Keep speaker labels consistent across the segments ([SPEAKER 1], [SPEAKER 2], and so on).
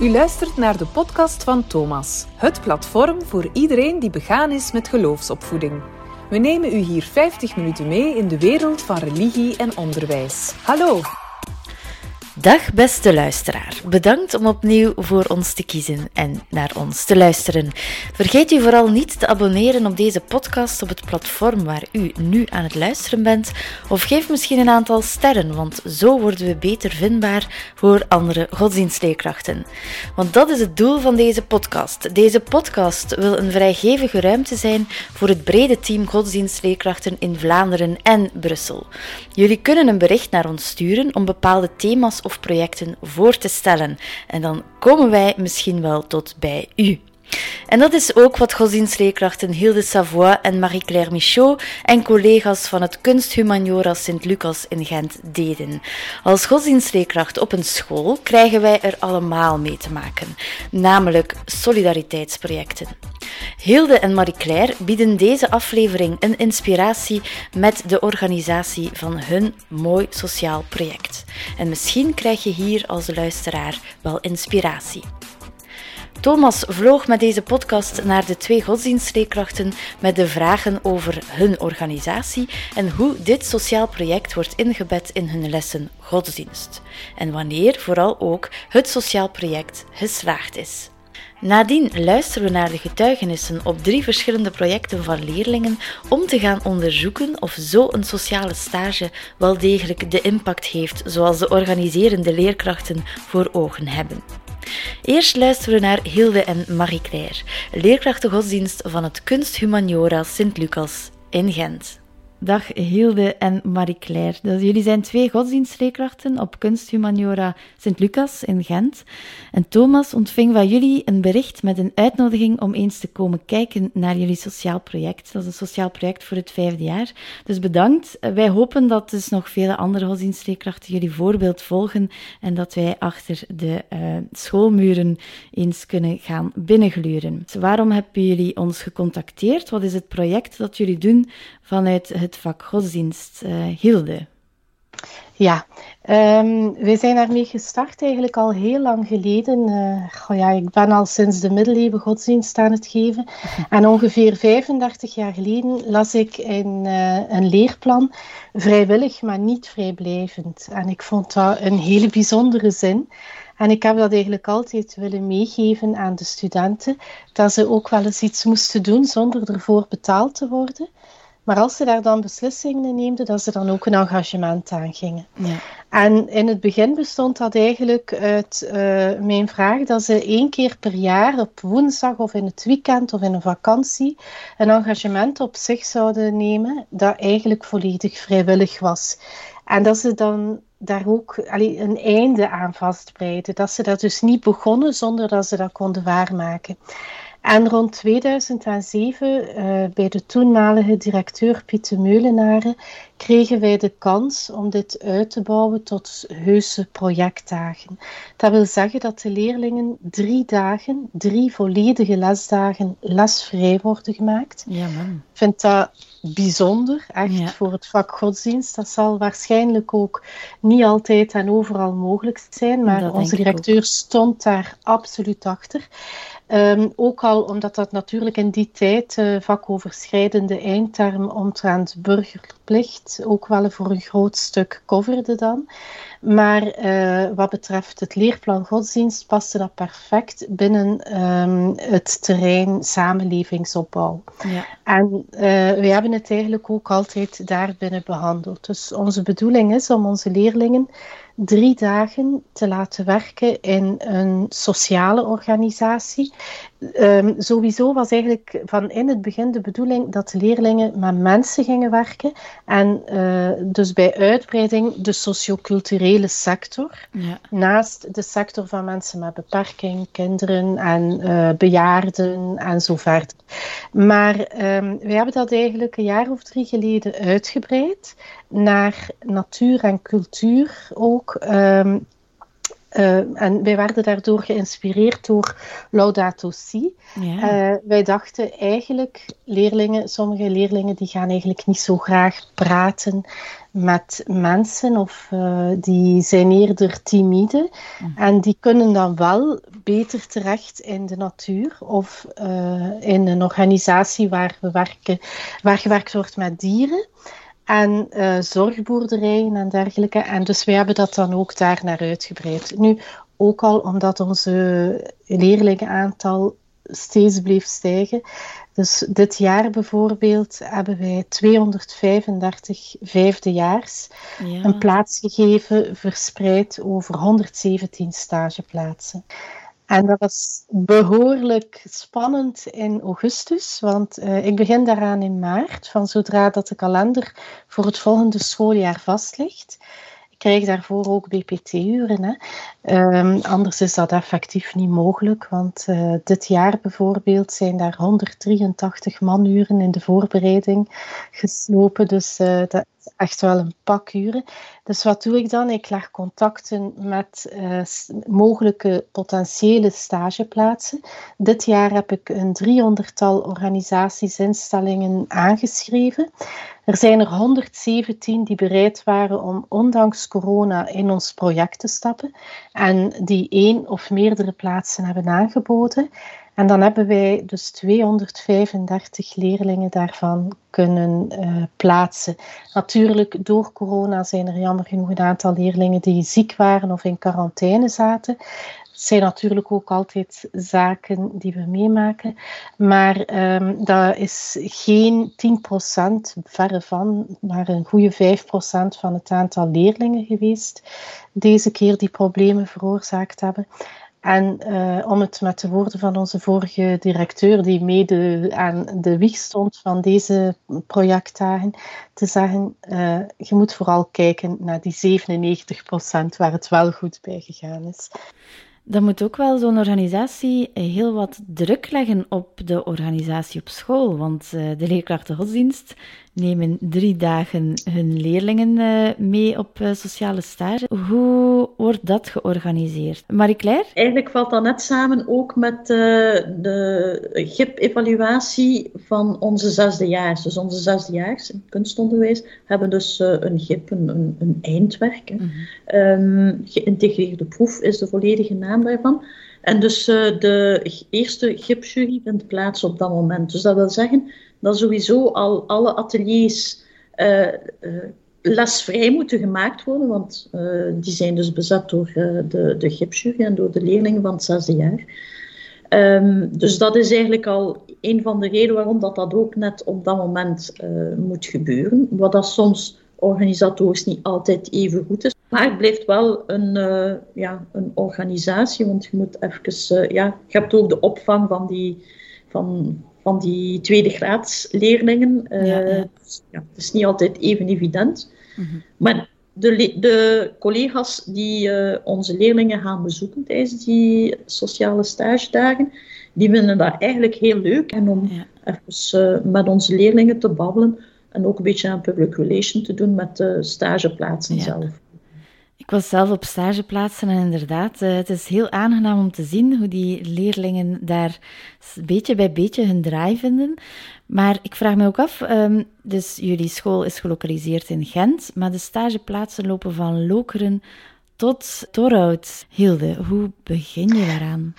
[SPEAKER 1] U luistert naar de podcast van Thomas, het platform voor iedereen die begaan is met geloofsopvoeding. We nemen u hier 50 minuten mee in de wereld van religie en onderwijs. Hallo!
[SPEAKER 2] Dag beste luisteraar, bedankt om opnieuw voor ons te kiezen en naar ons te luisteren. Vergeet u vooral niet te abonneren op deze podcast op het platform waar u nu aan het luisteren bent, of geef misschien een aantal sterren, want zo worden we beter vindbaar voor andere godsdienstleerkrachten. Want dat is het doel van deze podcast. Deze podcast wil een vrijgevige ruimte zijn voor het brede team godsdienstleerkrachten in Vlaanderen en Brussel. Jullie kunnen een bericht naar ons sturen om bepaalde thema's of projecten voor te stellen. En dan komen wij misschien wel tot bij u. En dat is ook wat godsdienstleerkrachten Hilde Savoy en Marie-Claire Michaud en collega's van het Kunsthumaniora Sint-Lucas in Gent deden. Als godsdienstleerkracht op een school krijgen wij er allemaal mee te maken, namelijk solidariteitsprojecten. Hilde en Marie-Claire bieden deze aflevering een inspiratie met de organisatie van hun mooi sociaal project. En misschien krijg je hier als luisteraar wel inspiratie. Thomas vloog met deze podcast naar de twee godsdienstleerkrachten met de vragen over hun organisatie en hoe dit sociaal project wordt ingebed in hun lessen godsdienst. En wanneer vooral ook het sociaal project geslaagd is. Nadien luisteren we naar de getuigenissen op drie verschillende projecten van leerlingen om te gaan onderzoeken of zo een sociale stage wel degelijk de impact heeft zoals de organiserende leerkrachten voor ogen hebben. Eerst luisteren we naar Hilde en Marie-Claire, leerkrachten godsdienst van het Kunsthumaniora Sint-Lucas in Gent. Dag Hilde en Marie-Claire. Dus jullie zijn twee godsdienstleerkrachten op Kunsthumaniora Sint-Lucas in Gent. En Thomas ontving van jullie een bericht met een uitnodiging om eens te komen kijken naar jullie sociaal project. Dat is een sociaal project voor het vijfde jaar. Dus bedankt. Wij hopen dat dus nog vele andere godsdienstleerkrachten jullie voorbeeld volgen en dat wij achter de uh, schoolmuren eens kunnen gaan binnengluren. Dus waarom hebben jullie ons gecontacteerd? Wat is het project dat jullie doen vanuit het vak godsdienst, uh, Hilde?
[SPEAKER 3] Ja, um, wij zijn daarmee gestart eigenlijk al heel lang geleden. Uh, ja, ik ben al sinds de middeleeuwen godsdienst aan het geven. En ongeveer 35 jaar geleden las ik in uh, een leerplan vrijwillig, maar niet vrijblijvend. En ik vond dat een hele bijzondere zin. En ik heb dat eigenlijk altijd willen meegeven aan de studenten, dat ze ook wel eens iets moesten doen zonder ervoor betaald te worden. Maar als ze daar dan beslissingen neemden, dat ze dan ook een engagement aangingen. Ja. En in het begin bestond dat eigenlijk uit uh, mijn vraag dat ze één keer per jaar op woensdag of in het weekend of in een vakantie een engagement op zich zouden nemen dat eigenlijk volledig vrijwillig was. En dat ze dan daar ook allee, een einde aan vastbreiden. Dat ze dat dus niet begonnen zonder dat ze dat konden waarmaken. En rond 2007, uh, bij de toenmalige directeur Pieter Meulenaren, kregen wij de kans om dit uit te bouwen tot heuse projectdagen. Dat wil zeggen dat de leerlingen drie dagen, drie volledige lesdagen, lesvrij worden gemaakt. Ja, man. Ik vind dat bijzonder, echt voor het vak godsdienst. Dat zal waarschijnlijk ook niet altijd en overal mogelijk zijn, maar onze directeur stond daar absoluut achter. Um, ook al omdat dat natuurlijk in die tijd uh, vakoverschrijdende eindterm omtrent burgerplicht ook wel voor een groot stuk coverde dan. Maar uh, wat betreft het leerplan godsdienst paste dat perfect binnen um, het terrein samenlevingsopbouw. Ja. En uh, we hebben het eigenlijk ook altijd daarbinnen behandeld. Dus onze bedoeling is om onze leerlingen drie dagen te laten werken in een sociale organisatie. Um, sowieso was eigenlijk van in het begin de bedoeling dat leerlingen met mensen gingen werken en uh, dus bij uitbreiding de socioculturele sector, ja. naast de sector van mensen met beperking, kinderen en uh, bejaarden en zo verder. Maar um, we hebben dat eigenlijk een jaar of drie geleden uitgebreid naar natuur en cultuur ook. Um, Uh, en wij werden daardoor geïnspireerd door Laudato Si. Ja. Uh, wij dachten eigenlijk, leerlingen, sommige leerlingen die gaan eigenlijk niet zo graag praten met mensen of uh, die zijn eerder timide. Mhm. En die kunnen dan wel beter terecht in de natuur of in een organisatie waar, we werken, waar gewerkt wordt met dieren en uh, zorgboerderijen en dergelijke. En dus wij hebben dat dan ook daar naar uitgebreid. Nu, ook al omdat onze leerlingenaantal steeds bleef stijgen. Dus dit jaar bijvoorbeeld hebben wij 235 vijfdejaars ja. een plaats gegeven, verspreid over 117 stageplaatsen. En dat was behoorlijk spannend in augustus, want uh, ik begin daaraan in maart, van zodra dat de kalender voor het volgende schooljaar vast ligt. Krijg daarvoor ook BPT-uren. Um, anders is dat effectief niet mogelijk, want uh, dit jaar bijvoorbeeld zijn daar 183 manuren in de voorbereiding geslopen. Dus uh, dat echt wel een pak uren. Dus wat doe ik dan? Ik leg contacten met uh, mogelijke potentiële stageplaatsen. Dit jaar heb ik een driehonderdtal organisaties, instellingen aangeschreven. Er zijn er 117 die bereid waren om ondanks corona in ons project te stappen en die één of meerdere plaatsen hebben aangeboden. En dan hebben wij dus 235 leerlingen daarvan kunnen uh, plaatsen. Natuurlijk, door corona zijn er jammer genoeg een aantal leerlingen die ziek waren of in quarantaine zaten. Zijn natuurlijk ook altijd zaken die we meemaken. Maar um, dat is geen 10%, verre van, maar een goede 5% van het aantal leerlingen geweest. Deze keer die problemen veroorzaakt hebben. En uh, om het met de woorden van onze vorige directeur, die mede aan de wieg stond van deze projectdagen, te zeggen: uh, je moet vooral kijken naar die 97% waar het wel goed bij gegaan is.
[SPEAKER 2] Dan moet ook wel zo'n organisatie heel wat druk leggen op de organisatie op school. Want uh, de leerkrachten godsdienst nemen drie dagen hun leerlingen uh, mee op uh, sociale stage. Hoe wordt dat georganiseerd? Marie-Claire?
[SPEAKER 4] Eigenlijk valt dat net samen ook met de GIP-evaluatie van onze zesdejaars. Dus onze zesdejaars in kunstonderwijs hebben dus een GIP, een, een, een eindwerk. Mm -hmm. um, geïntegreerde proef is de volledige naam daarvan. En dus de eerste GIP-jury vindt plaats op dat moment. Dus dat wil zeggen dat sowieso al alle ateliers uh, lesvrij moeten gemaakt worden, want die zijn dus bezet door de, de gipsjury en door de leerlingen van het zesde jaar. Um, dus dat is eigenlijk al een van de redenen waarom dat, dat ook net op dat moment moet gebeuren. Wat dat soms organisatorisch niet altijd even goed is. Maar het blijft wel een, uh, ja, een organisatie, want je moet even, uh, ja, je hebt ook de opvang van die, van, van die tweede graads leerlingen. Uh, ja, ja. Dus, ja, het is niet altijd even evident. Mm -hmm. Maar de, de, collega's die onze leerlingen gaan bezoeken tijdens die sociale stagedagen, die vinden dat eigenlijk heel leuk. En om even met onze leerlingen te babbelen en ook een beetje aan public relation te doen met de stageplaatsen zelf.
[SPEAKER 2] Ik was zelf op stageplaatsen en inderdaad, uh, het is heel aangenaam om te zien hoe die leerlingen daar beetje bij beetje hun draai vinden. Maar ik vraag me ook af, um, dus jullie school is gelokaliseerd in Gent, maar de stageplaatsen lopen van Lokeren tot Torhout. Hilde, hoe begin je daaraan?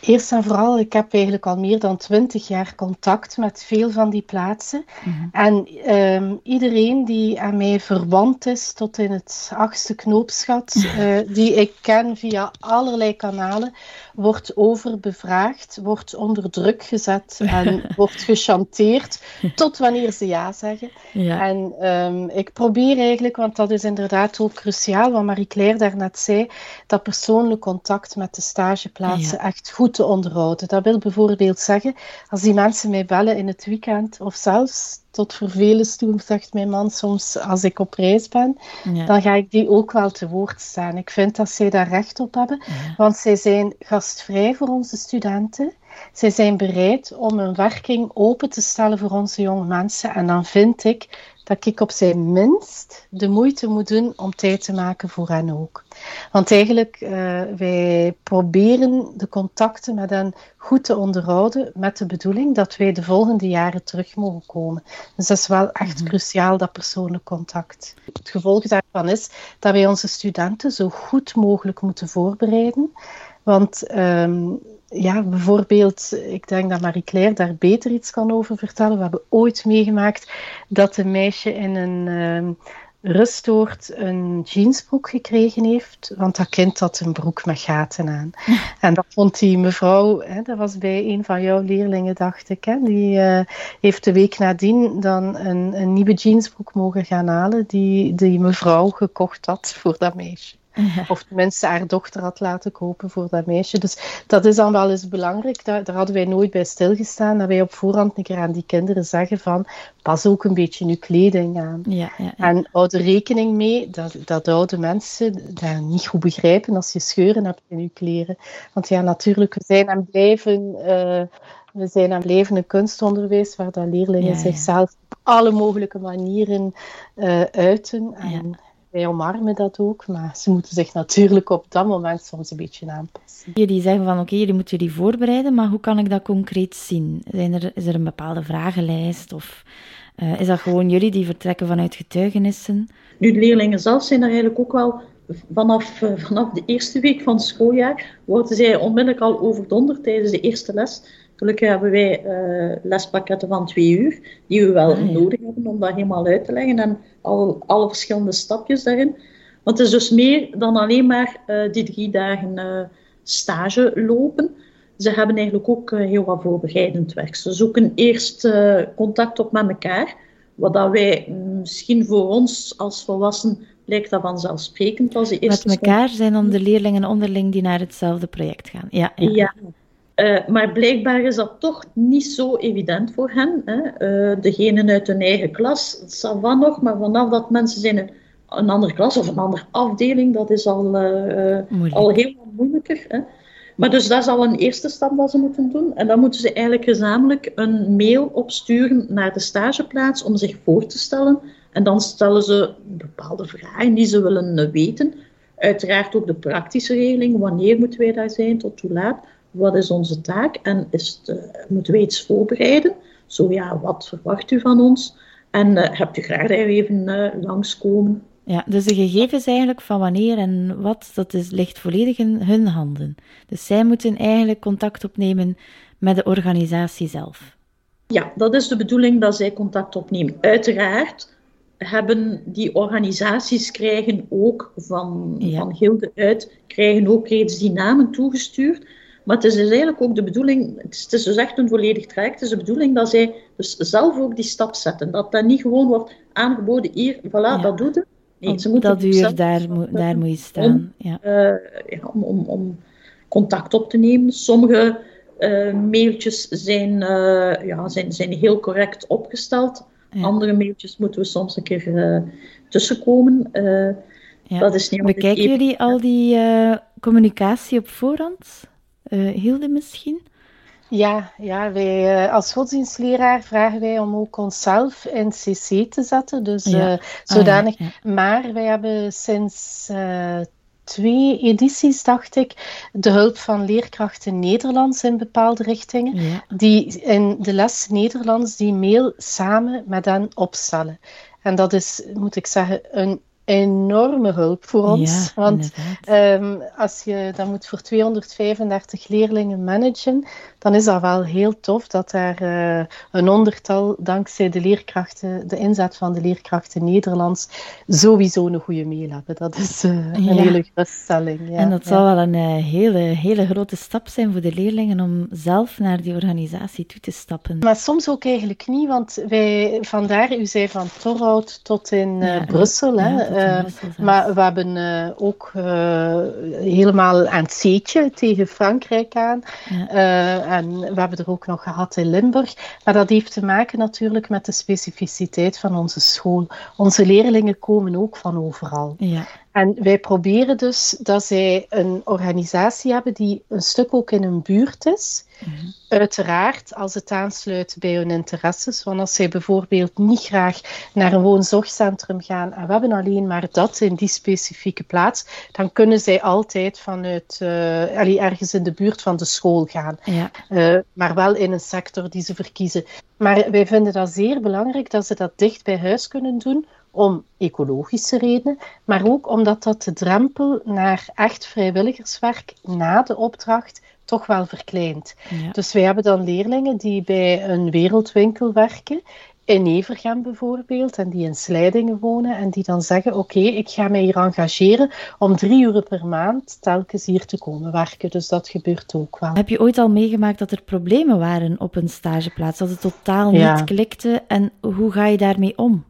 [SPEAKER 3] Eerst en vooral, ik heb eigenlijk al meer dan twintig jaar contact met veel van die plaatsen. Mm -hmm. En um, iedereen die aan mij verwant is tot in het achtste knoopsgat, uh, die ik ken via allerlei kanalen, wordt overbevraagd, wordt onder druk gezet en wordt gechanteerd tot wanneer ze ja zeggen. Ja. En um, ik probeer eigenlijk, want dat is inderdaad ook cruciaal, wat Marie-Claire daarnet zei, dat persoonlijk contact met de stageplaatsen ja. echt goed te onderhouden. Dat wil bijvoorbeeld zeggen, als die mensen mij bellen in het weekend of zelfs tot vervelens toe, zegt mijn man soms als ik op reis ben, ja. dan ga ik die ook wel te woord staan. Ik vind dat zij daar recht op hebben, ja. want zij zijn gastvrij voor onze studenten. Zij zijn bereid om hun werking open te stellen voor onze jonge mensen. En dan vind ik dat ik op zijn minst de moeite moet doen om tijd te maken voor hen ook. Want eigenlijk, uh, wij proberen de contacten met hen goed te onderhouden met de bedoeling dat wij de volgende jaren terug mogen komen. Dus dat is wel echt mhm. cruciaal, dat persoonlijk contact. Het gevolg daarvan is dat wij onze studenten zo goed mogelijk moeten voorbereiden. Want um, ja, bijvoorbeeld, ik denk dat Marie-Claire daar beter iets kan over vertellen. We hebben ooit meegemaakt dat een meisje in een uh, rustoord een jeansbroek gekregen heeft, want dat kind had een broek met gaten aan. En dat vond die mevrouw, hè, dat was bij een van jouw leerlingen, dacht ik, hè, die uh, heeft de week nadien dan een, een nieuwe jeansbroek mogen gaan halen die die mevrouw gekocht had voor dat meisje. Of tenminste haar dochter had laten kopen voor dat meisje. Dus dat is dan wel eens belangrijk. Daar, daar, hadden wij nooit bij stilgestaan. Dat wij op voorhand een keer aan die kinderen zeggen van pas ook een beetje je kleding aan. Ja, ja, En houd er rekening mee dat, dat oude mensen dat niet goed begrijpen als je scheuren hebt in je kleren. Want ja, natuurlijk, we zijn aan blijven... Uh, we zijn aan levende kunstonderwijs, waar dat leerlingen zichzelf op alle mogelijke manieren uh, uiten. En wij omarmen dat ook, maar ze moeten zich natuurlijk op dat moment soms een beetje aanpassen.
[SPEAKER 2] Jullie zeggen van oké, jullie moeten jullie voorbereiden, maar hoe kan ik dat concreet zien? Zijn er, is er een bepaalde vragenlijst of uh, is dat gewoon jullie die vertrekken vanuit getuigenissen?
[SPEAKER 4] Nu, de leerlingen zelf zijn er eigenlijk ook wel vanaf, uh, vanaf de eerste week van het schooljaar worden zij onmiddellijk al overdonderd tijdens de eerste les Gelukkig hebben wij uh, lespakketten van twee uur, die we wel ah, nodig hebben om dat helemaal uit te leggen en al, alle verschillende stapjes daarin. Want het is dus meer dan alleen maar uh, die drie dagen uh, stage lopen. Ze hebben eigenlijk ook heel wat voorbereidend werk. Ze zoeken eerst contact op met elkaar, wat dat wij misschien voor ons als volwassenen lijkt dat vanzelfsprekend als
[SPEAKER 2] eerste. Met elkaar zijn dan de leerlingen onderling die naar hetzelfde project gaan. Ja,
[SPEAKER 4] ja. ja uh, maar blijkbaar is dat toch niet zo evident voor hen. Hè. Uh, degenen uit hun eigen klas, dat van nog, maar vanaf dat mensen zijn in een andere klas of een andere afdeling, dat is al, uh, al heel wat moeilijker. Hè. Maar dus dat is al een eerste stap dat ze moeten doen. En dan moeten ze eigenlijk gezamenlijk een mail opsturen naar de stageplaats om zich voor te stellen. En dan stellen ze bepaalde vragen die ze willen weten. Uiteraard ook de praktische regeling. Wanneer moeten wij daar zijn, tot hoe laat? Wat is onze taak en is het, uh, moeten we iets voorbereiden? Zo ja, wat verwacht u van ons? En uh, hebt u graag daar even uh, langskomen?
[SPEAKER 2] Ja, dus de gegevens eigenlijk van wanneer en wat, dat is, ligt volledig in hun handen. Dus zij moeten eigenlijk contact opnemen met de organisatie zelf.
[SPEAKER 4] Ja, dat is de bedoeling dat zij contact opnemen. Uiteraard hebben die organisaties krijgen ook van, van Gilde uit, krijgen ook reeds die namen toegestuurd. Maar het is dus eigenlijk ook de bedoeling, het is, het is dus echt een volledig traject, het is de bedoeling dat zij dus zelf ook die stap zetten. Dat dat niet gewoon wordt aangeboden, hier, voilà, dat doet het.
[SPEAKER 2] Nee, ze moeten dat uur, daar, daar moet je staan. Om, ja.
[SPEAKER 4] Uh, ja, om, om, om, contact op te nemen. Sommige uh, mailtjes zijn, uh, ja, zijn, zijn heel correct opgesteld. Ja. Andere mailtjes moeten we soms een keer tussenkomen.
[SPEAKER 2] Dat is niet Bekijken jullie al die communicatie op voorhand? Uh, Hilde misschien?
[SPEAKER 3] Ja, ja wij, uh, als godsdienstleraar vragen wij om ook onszelf in CC te zetten. Dus ja. uh, zodanig. Ah, ja, maar wij hebben sinds twee edities, dacht ik, de hulp van leerkrachten Nederlands in bepaalde richtingen, die in de les Nederlands die mail samen met hen opstellen. En dat is, moet ik zeggen, een enorme hulp voor ons. want um, als je dat moet voor 235 leerlingen managen, dan is dat wel heel tof dat daar uh, een honderdtal, dankzij de leerkrachten, de inzet van de leerkrachten Nederlands, sowieso een goede mail hebben. Dat is uh, een ja. hele geruststelling. Ja.
[SPEAKER 2] En dat zal wel een uh, hele, hele grote stap zijn voor de leerlingen om zelf naar die organisatie toe te stappen.
[SPEAKER 3] Maar soms ook eigenlijk niet, want wij, vandaar, u zei van Torhout tot in Brussel, hè, maar we hebben ook helemaal aan het zeetje tegen Frankrijk aan. Ja. En we hebben er ook nog gehad in Limburg. Maar dat heeft te maken natuurlijk met de specificiteit van onze school. Onze leerlingen komen ook van overal. Ja. En wij proberen dus dat zij een organisatie hebben die een stuk ook in een buurt is. Mhm. Uiteraard, als het aansluit bij hun interesses. Want als zij bijvoorbeeld niet graag naar een woonzorgcentrum gaan en we hebben alleen maar dat in die specifieke plaats, dan kunnen zij altijd vanuit uh, ergens in de buurt van de school gaan. Ja. Uh, maar wel in een sector die ze verkiezen. Maar wij vinden dat zeer belangrijk dat ze dat dicht bij huis kunnen doen, om ecologische redenen, maar ook omdat dat de drempel naar echt vrijwilligerswerk na de opdracht toch wel verkleint. Dus wij hebben dan leerlingen die bij een wereldwinkel werken, in Evergem bijvoorbeeld, en die in Slijdingen wonen, en die dan zeggen, oké, ik ga mij hier engageren om drie uur per maand telkens hier te komen werken. Dus dat gebeurt ook wel.
[SPEAKER 2] Heb je ooit al meegemaakt dat er problemen waren op een stageplaats, dat het totaal niet klikte, en hoe ga je daarmee om?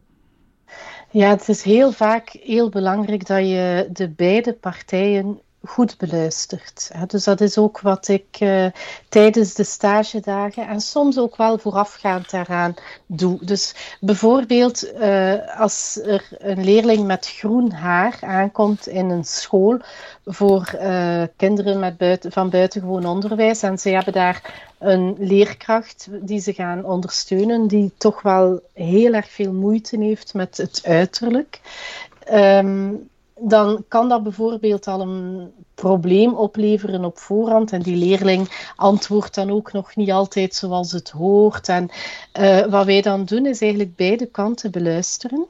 [SPEAKER 3] Ja, het is heel vaak heel belangrijk dat je de beide partijen goed beluistert. Dus dat is ook wat ik uh, tijdens de stagedagen en soms ook wel voorafgaand daaraan doe. Dus bijvoorbeeld uh, als er een leerling met groen haar aankomt in een school voor uh, kinderen met buiten, van buitengewoon onderwijs en ze hebben daar een leerkracht die ze gaan ondersteunen, die toch wel heel erg veel moeite heeft met het uiterlijk. Um, dan kan dat bijvoorbeeld al een probleem opleveren op voorhand. En die leerling antwoordt dan ook nog niet altijd zoals het hoort. En uh, wat wij dan doen, is eigenlijk beide kanten beluisteren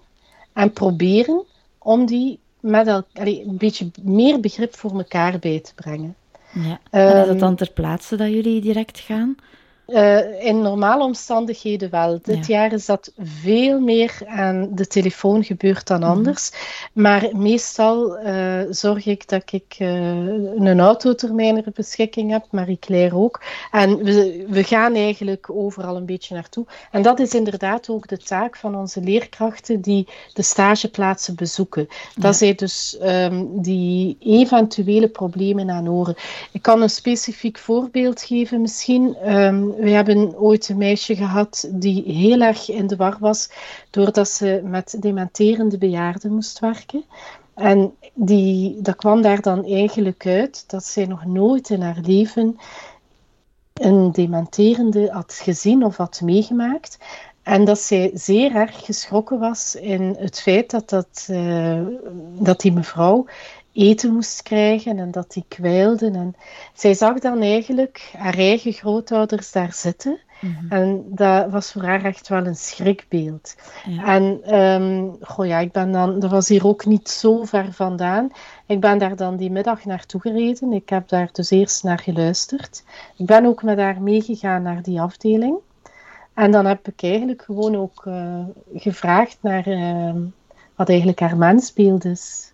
[SPEAKER 3] en proberen om die met el- allee, een beetje meer begrip voor elkaar bij te brengen.
[SPEAKER 2] Ja. En is dat dan ter plaatse dat jullie direct gaan?
[SPEAKER 3] Uh, in normale omstandigheden wel. Dit jaar is dat veel meer aan de telefoon gebeurd dan mhm. anders. Maar meestal uh, zorg ik dat ik uh, een autotermijner beschikking heb, Marie-Claire ook. En we, we gaan eigenlijk overal een beetje naartoe. En dat is inderdaad ook de taak van onze leerkrachten die de stageplaatsen bezoeken. Dat ja. zij dus um, die eventuele problemen aan horen. Ik kan een specifiek voorbeeld geven misschien. Um, we hebben ooit een meisje gehad die heel erg in de war was doordat ze met dementerende bejaarden moest werken. En die, dat kwam daar dan eigenlijk uit dat zij nog nooit in haar leven een dementerende had gezien of had meegemaakt. En dat zij zeer erg geschrokken was in het feit dat, dat, uh, dat die mevrouw eten moest krijgen en dat die kwijlden. En zij zag dan eigenlijk haar eigen grootouders daar zitten. Mhm. En dat was voor haar echt wel een schrikbeeld. Ja. En um, goh, ja, ik ben dan, dat was hier ook niet zo ver vandaan. Ik ben daar dan die middag naartoe gereden. Ik heb daar dus eerst naar geluisterd. Ik ben ook met haar meegegaan naar die afdeling. En dan heb ik eigenlijk gewoon ook uh, gevraagd naar uh, wat eigenlijk haar mensbeeld is.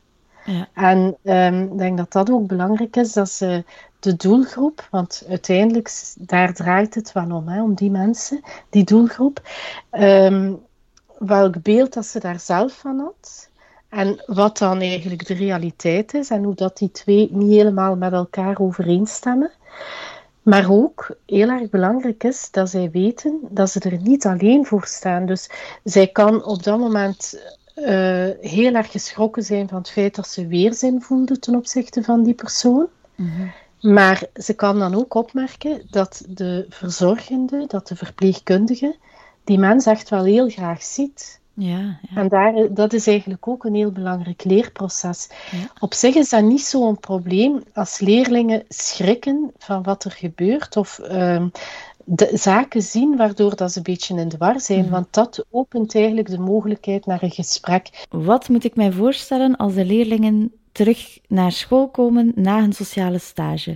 [SPEAKER 3] En um, ik denk dat dat ook belangrijk is, dat ze de doelgroep, want uiteindelijk daar draait het wel om, hè, om die mensen, die doelgroep, um, welk beeld dat ze daar zelf van had. En wat dan eigenlijk de realiteit is en hoe dat die twee niet helemaal met elkaar overeenstemmen. Maar ook heel erg belangrijk is dat zij weten dat ze er niet alleen voor staan. Dus zij kan op dat moment uh, heel erg geschrokken zijn van het feit dat ze weerzin voelde ten opzichte van die persoon. Mm -hmm. Maar ze kan dan ook opmerken dat de verzorgende, dat de verpleegkundige, die mens echt wel heel graag ziet. Ja, ja. En daar, dat is eigenlijk ook een heel belangrijk leerproces. Ja. Op zich is dat niet zo'n probleem als leerlingen schrikken van wat er gebeurt of um, de zaken zien waardoor dat ze een beetje in de war zijn, mm. want dat opent eigenlijk de mogelijkheid naar een gesprek.
[SPEAKER 2] Wat moet ik mij voorstellen als de leerlingen terug naar school komen na hun sociale stage?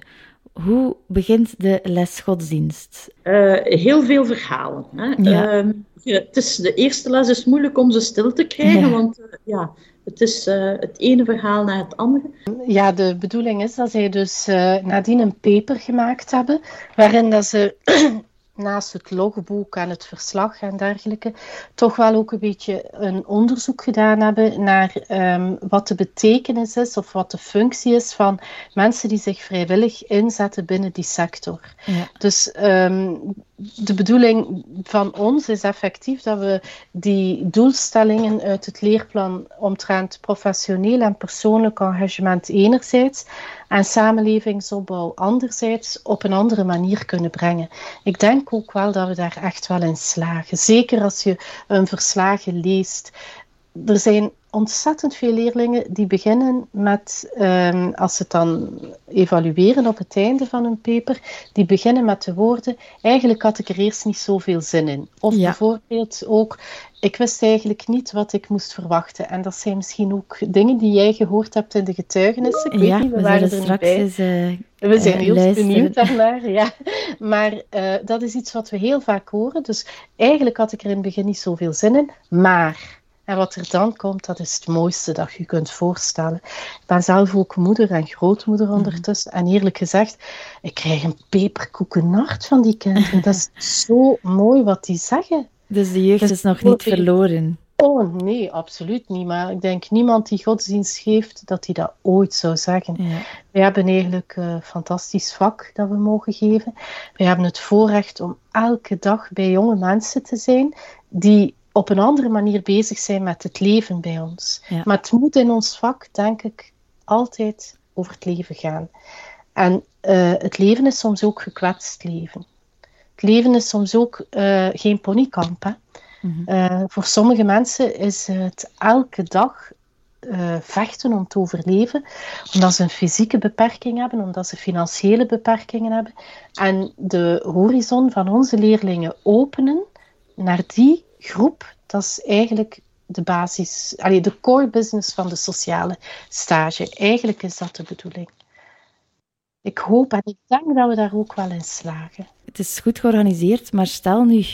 [SPEAKER 2] Hoe begint de les godsdienst?
[SPEAKER 4] Uh, heel veel verhalen. Hè? Ja. Uh, het is, de eerste les is moeilijk om ze stil te krijgen, ja. want uh, ja, het is uh, het ene verhaal na het andere.
[SPEAKER 3] Ja, de bedoeling is dat zij dus uh, nadien een paper gemaakt hebben, waarin dat ze naast het logboek en het verslag en dergelijke, toch wel ook een beetje een onderzoek gedaan hebben naar um, wat de betekenis is of wat de functie is van mensen die zich vrijwillig inzetten binnen die sector. Ja. Dus um, de bedoeling van ons is effectief dat we die doelstellingen uit het leerplan omtrent professioneel en persoonlijk engagement enerzijds en samenlevingsopbouw anderzijds op een andere manier kunnen brengen. Ik denk ook wel dat we daar echt wel in slagen. Zeker als je een verslagen leest. Er zijn ontzettend veel leerlingen die beginnen met, um, als ze het dan evalueren op het einde van een paper, die beginnen met de woorden, eigenlijk had ik er eerst niet zoveel zin in. Of bijvoorbeeld ook, ik wist eigenlijk niet wat ik moest verwachten. En dat zijn misschien ook dingen die jij gehoord hebt in de getuigenissen. Ik weet niet, we, we waren er niet bij. Eens, uh, we zijn heel uh, benieuwd daarnaar. Ja. Maar uh, dat is iets wat we heel vaak horen. Dus eigenlijk had ik er in het begin niet zoveel zin in. Maar en wat er dan komt, dat is het mooiste dat je kunt voorstellen. Ik ben zelf ook moeder en grootmoeder mhm. ondertussen. En eerlijk gezegd, ik krijg een peperkoekennacht van die kinderen. Dat is zo mooi wat die zeggen.
[SPEAKER 2] Dus de jeugd is nog niet verloren?
[SPEAKER 3] Oh nee, absoluut niet. Maar ik denk niemand die godsdienst geeft, dat hij dat ooit zou zeggen. Ja. We hebben eigenlijk een fantastisch vak dat we mogen geven. We hebben het voorrecht om elke dag bij jonge mensen te zijn die op een andere manier bezig zijn met het leven bij ons. Maar het moet in ons vak, denk ik, altijd over het leven gaan. En uh, het leven is soms ook gekwetst leven. Het leven is soms ook uh, geen ponykamp. Hè? Mm -hmm. uh, voor sommige mensen is het elke dag vechten om te overleven, omdat ze een fysieke beperking hebben, omdat ze financiële beperkingen hebben. En de horizon van onze leerlingen openen naar die groep, dat is eigenlijk de basis, allee, de core business van de sociale stage. Eigenlijk is dat de bedoeling. Ik hoop en ik denk dat we daar ook wel in slagen.
[SPEAKER 2] Het is goed georganiseerd, maar stel nu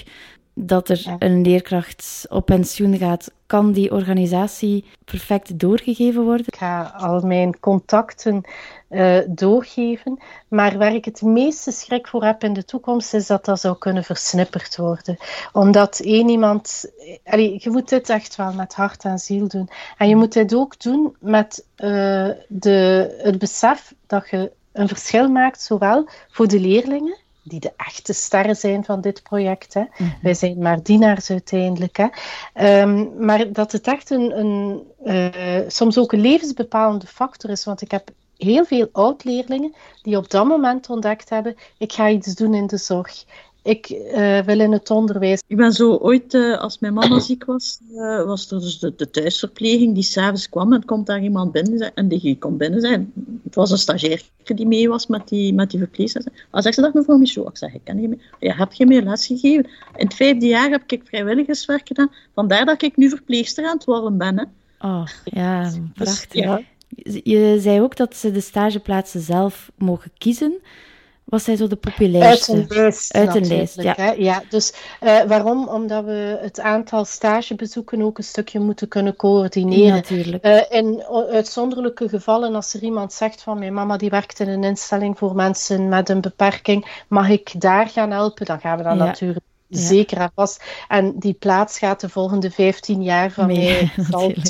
[SPEAKER 2] dat er een leerkracht op pensioen gaat, kan die organisatie perfect doorgegeven worden?
[SPEAKER 3] Ik ga al mijn contacten uh, doorgeven, maar waar ik het meeste schrik voor heb in de toekomst is dat dat zou kunnen versnipperd worden. Omdat één iemand, allee, je moet dit echt wel met hart en ziel doen. En je moet dit ook doen met uh, de, het besef dat je een verschil maakt, zowel voor de leerlingen die de echte sterren zijn van dit project. Hè. Mhm. Wij zijn maar dienaars uiteindelijk. Hè. Um, maar dat het echt een, een uh, soms ook een levensbepalende factor is. Want ik heb heel veel oud-leerlingen die op dat moment ontdekt hebben: ik ga iets doen in de zorg ik uh, wil in het onderwijs.
[SPEAKER 4] Ik ben zo ooit, uh, als mijn mama ziek was, uh, was er dus de, de thuisverpleging die s'avonds kwam en komt daar iemand binnen en die komt binnen zijn. Het was een stagiair die mee was met die, met die verpleegster. Als zegt ze dat mevrouw Michaud? Ik zeg, ik ken je meer. Ja, heb je meer les gegeven? In het vijfde jaar heb ik vrijwilligerswerk gedaan. Vandaar dat ik nu verpleegster aan het worden ben. Hè.
[SPEAKER 2] Oh, ja, dus, prachtig. ja. Je zei ook dat ze de stageplaatsen zelf mogen kiezen. Was zij zo de populairste?
[SPEAKER 3] Uit een lijst. Uit een lijst, ja. Hè? ja dus uh, waarom? Omdat we het aantal stagebezoeken ook een stukje moeten kunnen coördineren.
[SPEAKER 2] natuurlijk.
[SPEAKER 3] Uh, in uitzonderlijke gevallen, als er iemand zegt van mijn mama die werkt in een instelling voor mensen met een beperking, mag ik daar gaan helpen? Dan gaan we dan natuurlijk Zeker en vast. En die plaats gaat de volgende 15 jaar van mij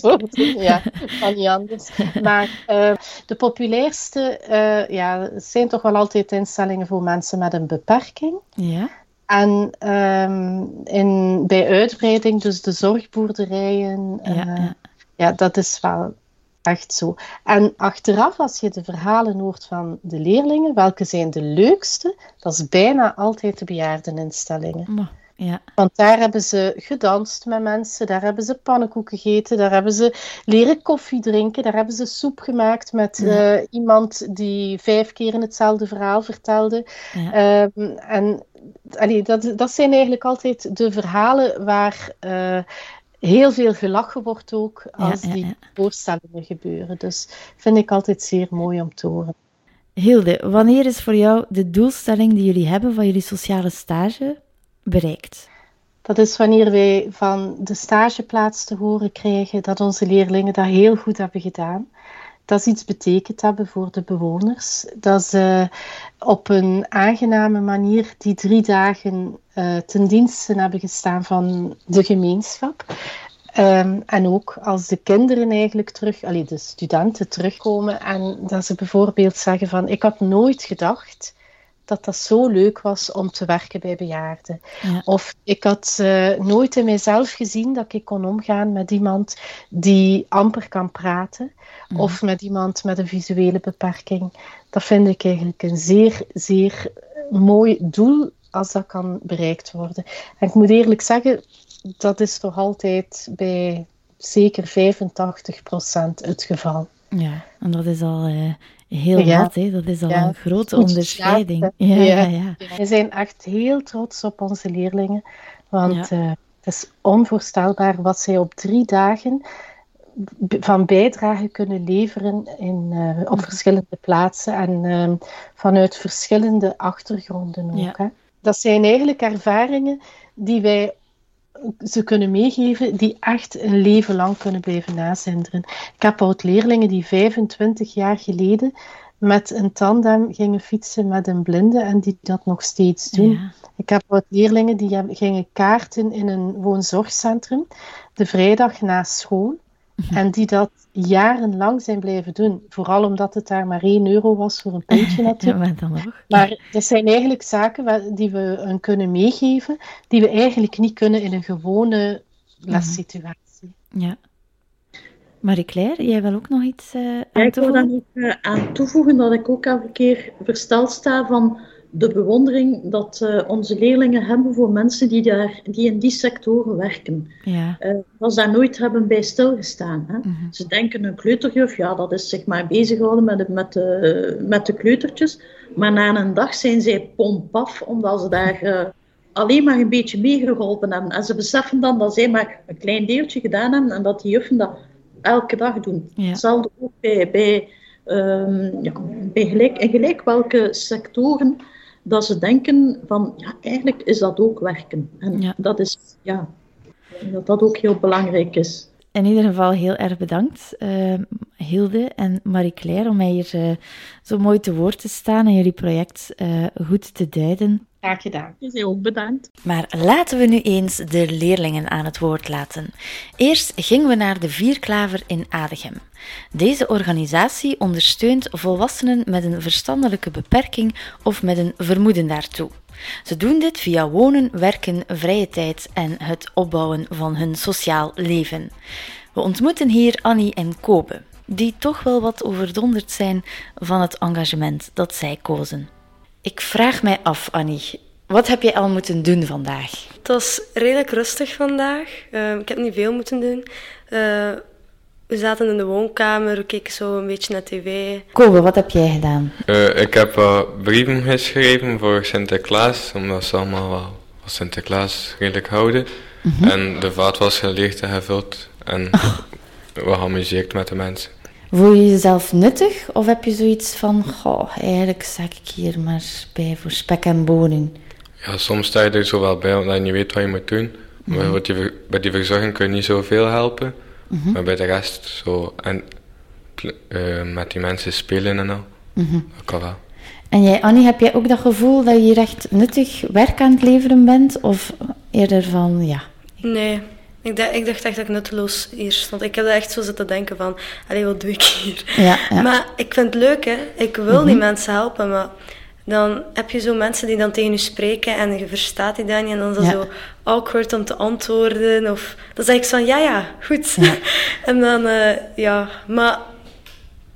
[SPEAKER 3] worden. Ja, van niet anders. Maar uh, de populairste uh, ja, zijn toch wel altijd instellingen voor mensen met een beperking.
[SPEAKER 2] Ja.
[SPEAKER 3] En um, in, bij uitbreiding, dus de zorgboerderijen, ja, ja. ja, dat is wel echt zo. En achteraf, als je de verhalen hoort van de leerlingen, welke zijn de leukste? Dat is bijna altijd de bejaardeninstellingen.
[SPEAKER 2] Ja.
[SPEAKER 3] Want daar hebben ze gedanst met mensen, daar hebben ze pannenkoeken gegeten, daar hebben ze leren koffie drinken, daar hebben ze soep gemaakt met ja. uh, iemand die vijf keer hetzelfde verhaal vertelde. Ja. Um, en allee, dat, dat zijn eigenlijk altijd de verhalen waar uh, heel veel gelachen wordt ook als ja, ja, die voorstellingen gebeuren. Dus vind ik altijd zeer mooi om te horen.
[SPEAKER 2] Hilde, wanneer is voor jou de doelstelling die jullie hebben van jullie sociale stage bereikt?
[SPEAKER 3] Dat is wanneer wij van de stageplaats te horen krijgen dat onze leerlingen dat heel goed hebben gedaan dat ze iets betekend hebben voor de bewoners. Dat ze op een aangename manier die drie dagen uh, ten dienste hebben gestaan van de gemeenschap. Um, en ook als de kinderen eigenlijk terug, allee, de studenten terugkomen en dat ze bijvoorbeeld zeggen van ik had nooit gedacht dat dat zo leuk was om te werken bij bejaarden.
[SPEAKER 2] Ja.
[SPEAKER 3] Of ik had uh, nooit in mijzelf gezien dat ik kon omgaan met iemand die amper kan praten. Mm. Of met iemand met een visuele beperking. Dat vind ik eigenlijk een zeer, zeer mooi doel als dat kan bereikt worden. En ik moet eerlijk zeggen, dat is toch altijd bij zeker 85% het geval.
[SPEAKER 2] Ja, en dat is al uh, heel ja. wat, hè? dat is al ja. een grote onderscheiding. Ja, ja.
[SPEAKER 3] We zijn echt heel trots op onze leerlingen, want uh, het is onvoorstelbaar wat zij op drie dagen van bijdrage kunnen leveren in, uh, op verschillende plaatsen en uh, vanuit verschillende achtergronden ook. Hè. Dat zijn eigenlijk ervaringen die wij ze kunnen meegeven die echt een leven lang kunnen blijven nazinderen. Ik heb oud-leerlingen die 25 jaar geleden met een tandem gingen fietsen met een blinde en die dat nog steeds doen. Ja. Ik heb wat leerlingen die gingen kaarten in een woonzorgcentrum de vrijdag na school. En die dat jarenlang zijn blijven doen. Vooral omdat het daar maar 1 euro was voor een pintje natuurlijk.
[SPEAKER 2] ja, maar,
[SPEAKER 3] maar dat zijn eigenlijk zaken die we hun kunnen meegeven, die we eigenlijk niet kunnen in een gewone lessituatie.
[SPEAKER 2] Ja. Marie-Claire, jij wil ook nog iets uh, aan
[SPEAKER 4] ja, ik
[SPEAKER 2] wil
[SPEAKER 4] daar ook uh, aan toevoegen dat ik ook elke keer versteld sta van de bewondering dat uh, onze leerlingen hebben voor mensen die, daar, die in die sectoren werken.
[SPEAKER 2] Ja.
[SPEAKER 4] Uh, dat ze daar nooit hebben bij stilgestaan. Hè. Mm -hmm. Ze denken een kleuterjuf, ja, dat is zeg maar bezighouden met de, met, de, met de kleutertjes. Maar na een dag zijn zij pompaf, omdat ze daar uh, alleen maar een beetje meegeholpen hebben. En ze beseffen dan dat zij maar een klein deeltje gedaan hebben en dat die juffen dat elke dag doen.
[SPEAKER 2] Ja.
[SPEAKER 4] Hetzelfde ook bij, bij, um, ja, bij gelijk, in gelijk welke sectoren dat ze denken van, ja, eigenlijk is dat ook werken. En
[SPEAKER 2] ja.
[SPEAKER 4] dat is, ja, dat dat ook heel belangrijk is.
[SPEAKER 2] In ieder geval heel erg bedankt, uh, Hilde en Marie-Claire, om mij hier uh, zo mooi te woord te staan en jullie project uh, goed te duiden.
[SPEAKER 3] Graag gedaan.
[SPEAKER 4] Bent ook bedankt.
[SPEAKER 2] Maar laten we nu eens de leerlingen aan het woord laten. Eerst gingen we naar de Vierklaver in Adegem. Deze organisatie ondersteunt volwassenen met een verstandelijke beperking of met een vermoeden daartoe. Ze doen dit via wonen, werken, vrije tijd en het opbouwen van hun sociaal leven. We ontmoeten hier Annie en Kobe, die toch wel wat overdonderd zijn van het engagement dat zij kozen. Ik vraag mij af, Annie, wat heb jij al moeten doen vandaag?
[SPEAKER 5] Het was redelijk rustig vandaag. Uh, ik heb niet veel moeten doen. Uh, we zaten in de woonkamer, we keken zo een beetje naar tv.
[SPEAKER 2] Kobe, wat heb jij gedaan?
[SPEAKER 6] Uh, ik heb uh, brieven geschreven voor Sinterklaas, omdat ze allemaal wel van Sinterklaas redelijk houden. Mm -hmm. En de vaat was geleegd en gevuld. En oh. we geamuseerd met de mensen.
[SPEAKER 2] Voel je jezelf nuttig of heb je zoiets van, goh, eigenlijk sta ik hier maar bij voor spek en bonen?
[SPEAKER 6] Ja, soms sta je er zo wel bij omdat je niet weet wat je moet doen. Mm -hmm. Maar die, bij die verzorging kun je niet zoveel helpen. Mm -hmm. Maar bij de rest zo en uh, met die mensen spelen en al,
[SPEAKER 2] mm -hmm.
[SPEAKER 6] dat kan wel.
[SPEAKER 2] En jij, Annie, heb jij ook dat gevoel dat je hier echt nuttig werk aan het leveren bent? Of eerder van, ja...
[SPEAKER 5] Nee, ik dacht, ik dacht echt dat ik nutteloos hier stond. Ik heb er echt zo zitten denken van, allee, wat doe ik hier?
[SPEAKER 2] Ja, ja.
[SPEAKER 5] Maar ik vind het leuk, hè. Ik wil mm -hmm. die mensen helpen, maar dan heb je zo mensen die dan tegen je spreken en je verstaat die dan niet. En dan is dat ja. zo awkward om te antwoorden. Of dan zeg ik zo van, ja, ja, goed. En dan, uh, ja, maar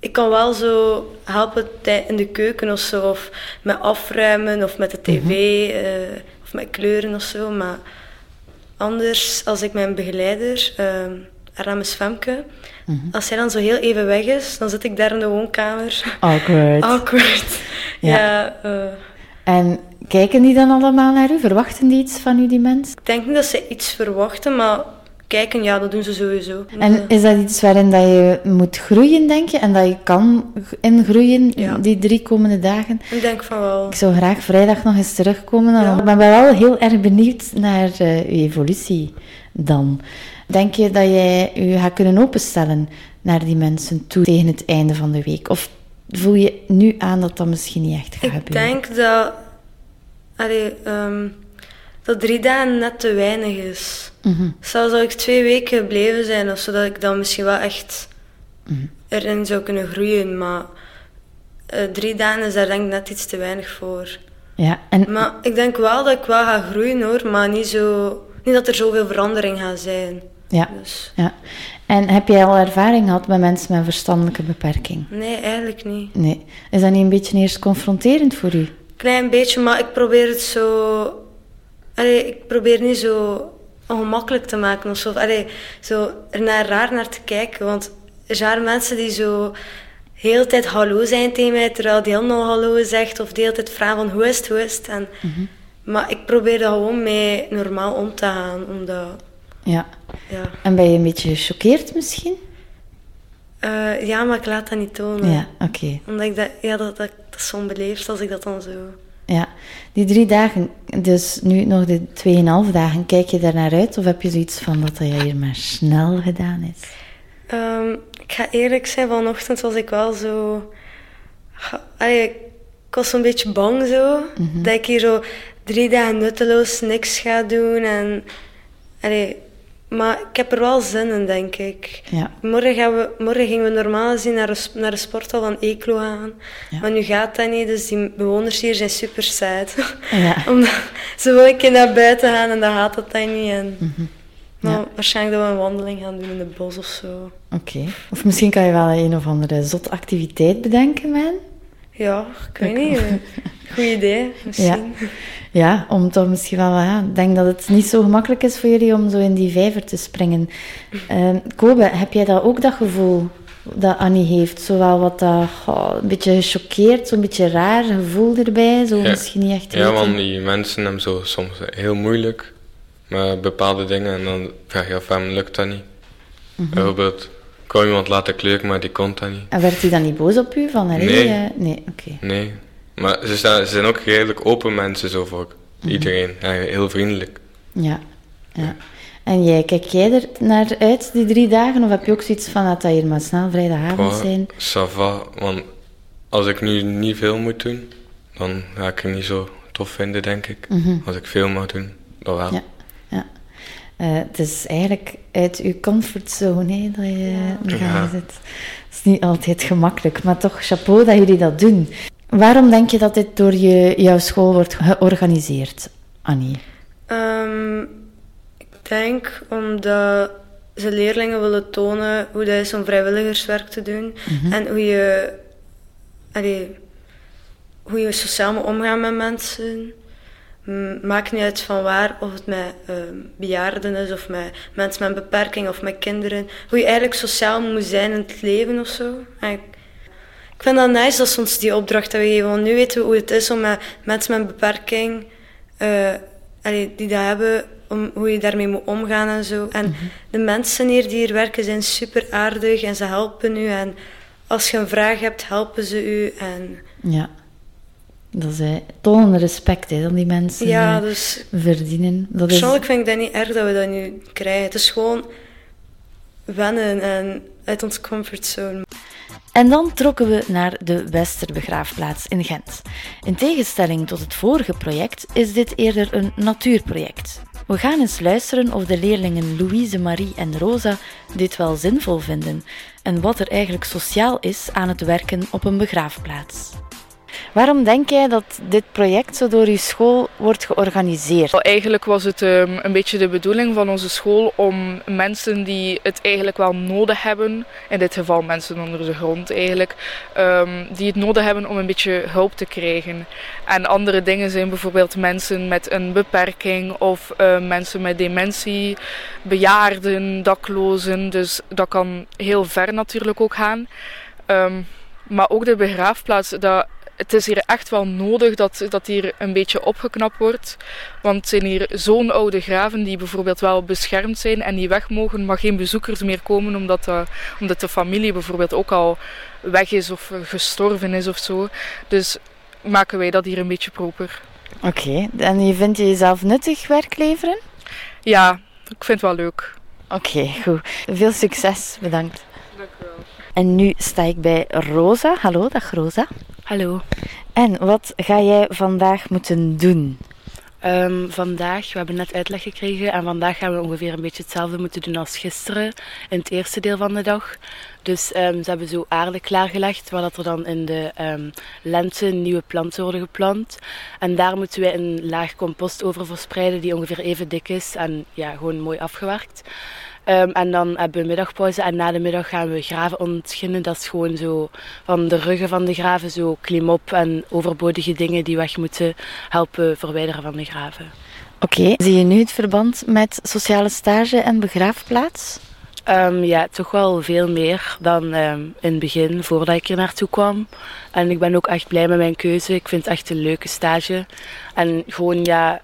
[SPEAKER 5] ik kan wel zo helpen in de keuken of zo. Of met afruimen of met de tv. Mm -hmm. uh, of met kleuren of zo. Maar anders, als ik mijn begeleider, uh, Aramis Femke, mm -hmm. als zij dan zo heel even weg is, dan zit ik daar in de woonkamer.
[SPEAKER 2] Awkward.
[SPEAKER 5] Awkward. Ja. ja uh...
[SPEAKER 2] En kijken die dan allemaal naar u? Verwachten die iets van u, die mensen?
[SPEAKER 5] Ik denk niet dat ze iets verwachten, maar kijken, ja, dat doen ze sowieso.
[SPEAKER 2] En is dat iets waarin dat je moet groeien, denk je? En dat je kan ingroeien
[SPEAKER 5] ja.
[SPEAKER 2] die drie komende dagen?
[SPEAKER 5] Ik denk van wel.
[SPEAKER 2] Ik zou graag vrijdag nog eens terugkomen. Ja. Ik ben wel heel erg benieuwd naar uh, uw evolutie dan. Denk je dat jij je gaat kunnen openstellen naar die mensen toe tegen het einde van de week? Of voel je nu aan dat dat misschien niet echt gaat
[SPEAKER 5] ik
[SPEAKER 2] gebeuren?
[SPEAKER 5] Ik denk dat, allee, um, dat drie dagen net te weinig is.
[SPEAKER 2] Mm -hmm.
[SPEAKER 5] Als ik twee weken blijven zijn, of zodat ik dan misschien wel echt
[SPEAKER 2] mm -hmm.
[SPEAKER 5] erin zou kunnen groeien. Maar uh, drie dagen is daar denk ik net iets te weinig voor.
[SPEAKER 2] Ja, en
[SPEAKER 5] Maar ik denk wel dat ik wel ga groeien hoor, maar niet, zo, niet dat er zoveel verandering gaat zijn.
[SPEAKER 2] ja,
[SPEAKER 5] Dus
[SPEAKER 2] ja. En heb jij al ervaring gehad met mensen met een verstandelijke beperking?
[SPEAKER 5] nee, eigenlijk niet.
[SPEAKER 2] Nee. Is dat niet een beetje eerst confronterend voor u?
[SPEAKER 5] Klein beetje, maar ik probeer het zo. Allee, ik probeer niet zo ongemakkelijk te maken of zo. Allee, zo er naar raar naar te kijken. Want er zijn mensen die zo heel tijd hallo zijn tegen mij, terwijl die ander hallo zegt, of de hele tijd vragen van hoe is het, hoe is het. En, Maar ik probeer dat gewoon mee normaal om te gaan, omdat,
[SPEAKER 2] Ja.
[SPEAKER 5] ja.
[SPEAKER 2] En ben je een beetje gechoqueerd misschien?
[SPEAKER 5] Eh, ja, maar ik laat dat niet tonen.
[SPEAKER 2] Ja, oké.
[SPEAKER 5] Omdat ik dat, ja, dat, dat, dat is zo onbeleefd als ik dat dan zo...
[SPEAKER 2] Ja. Die drie dagen, dus nu nog de tweeënhalf dagen, kijk je daar naar uit? Of heb je zoiets van dat dat hier maar snel gedaan is?
[SPEAKER 5] Ehm, ik ga eerlijk zijn, vanochtend was ik wel zo... Allee, ik was zo'n beetje bang zo. Dat ik hier zo drie dagen nutteloos niks ga doen. En, allee, maar ik heb er wel zin in, denk ik.
[SPEAKER 2] Ja.
[SPEAKER 5] Morgen, gaan we, morgen gingen we normaal gezien naar sp- naar de sporthal van Eeklo gaan.
[SPEAKER 2] Ja.
[SPEAKER 5] Maar nu gaat dat niet, dus die bewoners hier zijn super sad.
[SPEAKER 2] Ja.
[SPEAKER 5] Omdat ze wil een keer naar buiten gaan en dan gaat dat dan niet. En, maar
[SPEAKER 2] Ja.
[SPEAKER 5] waarschijnlijk dat we een wandeling gaan doen in de bos of zo.
[SPEAKER 2] Oké. Of misschien kan je wel een of andere zot activiteit bedenken, man.
[SPEAKER 5] Ja, ik weet niet. Goed idee, misschien.
[SPEAKER 2] Ja, om toch misschien wel... Ja, ik denk dat het niet zo gemakkelijk is voor jullie om zo in die vijver te springen. Ehm Kobe, heb jij dat ook, dat gevoel dat Annie heeft? Zowel wat dat... een beetje gechoqueerd, zo'n beetje raar gevoel erbij. Zo
[SPEAKER 6] Ja.
[SPEAKER 2] misschien niet echt
[SPEAKER 6] Ja,
[SPEAKER 2] weten.
[SPEAKER 6] want die mensen hebben zo soms heel moeilijk met bepaalde dingen en dan vraag je af waarom lukt dat niet.
[SPEAKER 2] Mhm.
[SPEAKER 6] Bijvoorbeeld, ik wou iemand laten kleuren, maar die kon dat niet.
[SPEAKER 2] En werd hij dan niet boos op u? Van,
[SPEAKER 6] Nee.
[SPEAKER 2] eh, nee, oké.
[SPEAKER 6] Nee. Maar ze, staan, ze zijn ook redelijk open mensen zo voor
[SPEAKER 2] Mhm.
[SPEAKER 6] iedereen. Ja, heel vriendelijk.
[SPEAKER 2] Ja, ja. En jij, kijk jij er naar uit, die drie dagen? Of heb je ook zoiets van, dat dat hier maar snel vrijdagavond zijn?
[SPEAKER 6] ça va, want als ik nu niet veel moet doen, dan ga ik het niet zo tof vinden, denk ik. Als ik veel moet doen, dan wel.
[SPEAKER 2] Mhm. Ja, ja. Eh, het is eigenlijk uit je comfortzone hè, dat je ja.
[SPEAKER 6] Ja.
[SPEAKER 2] zit. Het is niet altijd gemakkelijk, maar toch chapeau dat jullie dat doen. Waarom denk je dat dit door je, jouw school wordt georganiseerd, Annie?
[SPEAKER 5] Ehm, ik denk omdat ze leerlingen willen tonen hoe dat is om vrijwilligerswerk te doen. En hoe je, allee, hoe je sociaal moet omgaan met mensen. Maakt niet uit van waar, of het met ehm, bejaarden is, of met mensen met een beperking, of met kinderen. Hoe je eigenlijk sociaal moet zijn in het leven of zo. En ik, ik vind dat nice dat ze ons die opdracht hebben gegeven. Want nu weten we hoe het is om met mensen met een beperking, eh, allee, die dat hebben, om, hoe je daarmee moet omgaan en zo. En de mensen hier die hier werken zijn super aardig en ze helpen u. En als je een vraag hebt, helpen ze u. En
[SPEAKER 2] Ja, dat is eh, tonen respect hè, dat die mensen
[SPEAKER 5] ja,
[SPEAKER 2] eh,
[SPEAKER 5] dus
[SPEAKER 2] verdienen. Dat is,
[SPEAKER 5] persoonlijk vind ik dat niet erg dat we dat nu krijgen. Het is gewoon wennen en uit onze comfortzone.
[SPEAKER 2] En dan trokken we naar de Westerbegraafplaats in Gent. In tegenstelling tot het vorige project is dit eerder een natuurproject. We gaan eens luisteren of de leerlingen Louise, Marie en Rosa dit wel zinvol vinden en wat er eigenlijk sociaal is aan het werken op een begraafplaats. Waarom denk jij dat dit project zo door je school wordt georganiseerd?
[SPEAKER 7] Eigenlijk was het ehm, een beetje de bedoeling van onze school om mensen die het eigenlijk wel nodig hebben, in dit geval mensen onder de grond eigenlijk, ehm, die het nodig hebben om een beetje hulp te krijgen. En andere dingen zijn bijvoorbeeld mensen met een beperking of eh, mensen met dementie, bejaarden, daklozen. Dus dat kan heel ver natuurlijk ook gaan. Ehm, maar ook de begraafplaats, dat, het is hier echt wel nodig dat, dat hier een beetje opgeknapt wordt. Want het zijn hier zo'n oude graven die bijvoorbeeld wel beschermd zijn en die weg mogen, maar geen bezoekers meer komen omdat de, omdat de familie bijvoorbeeld ook al weg is of gestorven is of zo. Dus maken wij dat hier een beetje proper.
[SPEAKER 2] Oké, en je vindt je jezelf nuttig werk leveren?
[SPEAKER 7] Ja, ik vind het wel leuk.
[SPEAKER 2] Oké, goed. Veel succes, bedankt.
[SPEAKER 7] Dank u wel.
[SPEAKER 2] En nu sta ik bij Rosa. Hallo, dag Rosa.
[SPEAKER 8] Hallo.
[SPEAKER 2] En wat ga jij vandaag moeten doen?
[SPEAKER 8] Ehm, vandaag, we hebben net uitleg gekregen en vandaag gaan we ongeveer een beetje hetzelfde moeten doen als gisteren in het eerste deel van de dag. Dus ehm, ze hebben zo aarde klaargelegd, waar dat er dan in de um, lente nieuwe planten worden geplant. En daar moeten wij een laag compost over verspreiden die ongeveer even dik is en ja, gewoon mooi afgewerkt. Um, en dan hebben we middagpauze en na de middag gaan we graven ontginnen. Dat is gewoon zo van de ruggen van de graven, zo klimop en overbodige dingen die weg moeten helpen verwijderen van de graven.
[SPEAKER 2] Oké, zie je nu het verband met sociale stage en begraafplaats?
[SPEAKER 8] Um, ja, toch wel veel meer dan um, in het begin, voordat ik er naartoe kwam. En ik ben ook echt blij met mijn keuze. Ik vind het echt een leuke stage. En gewoon, ja,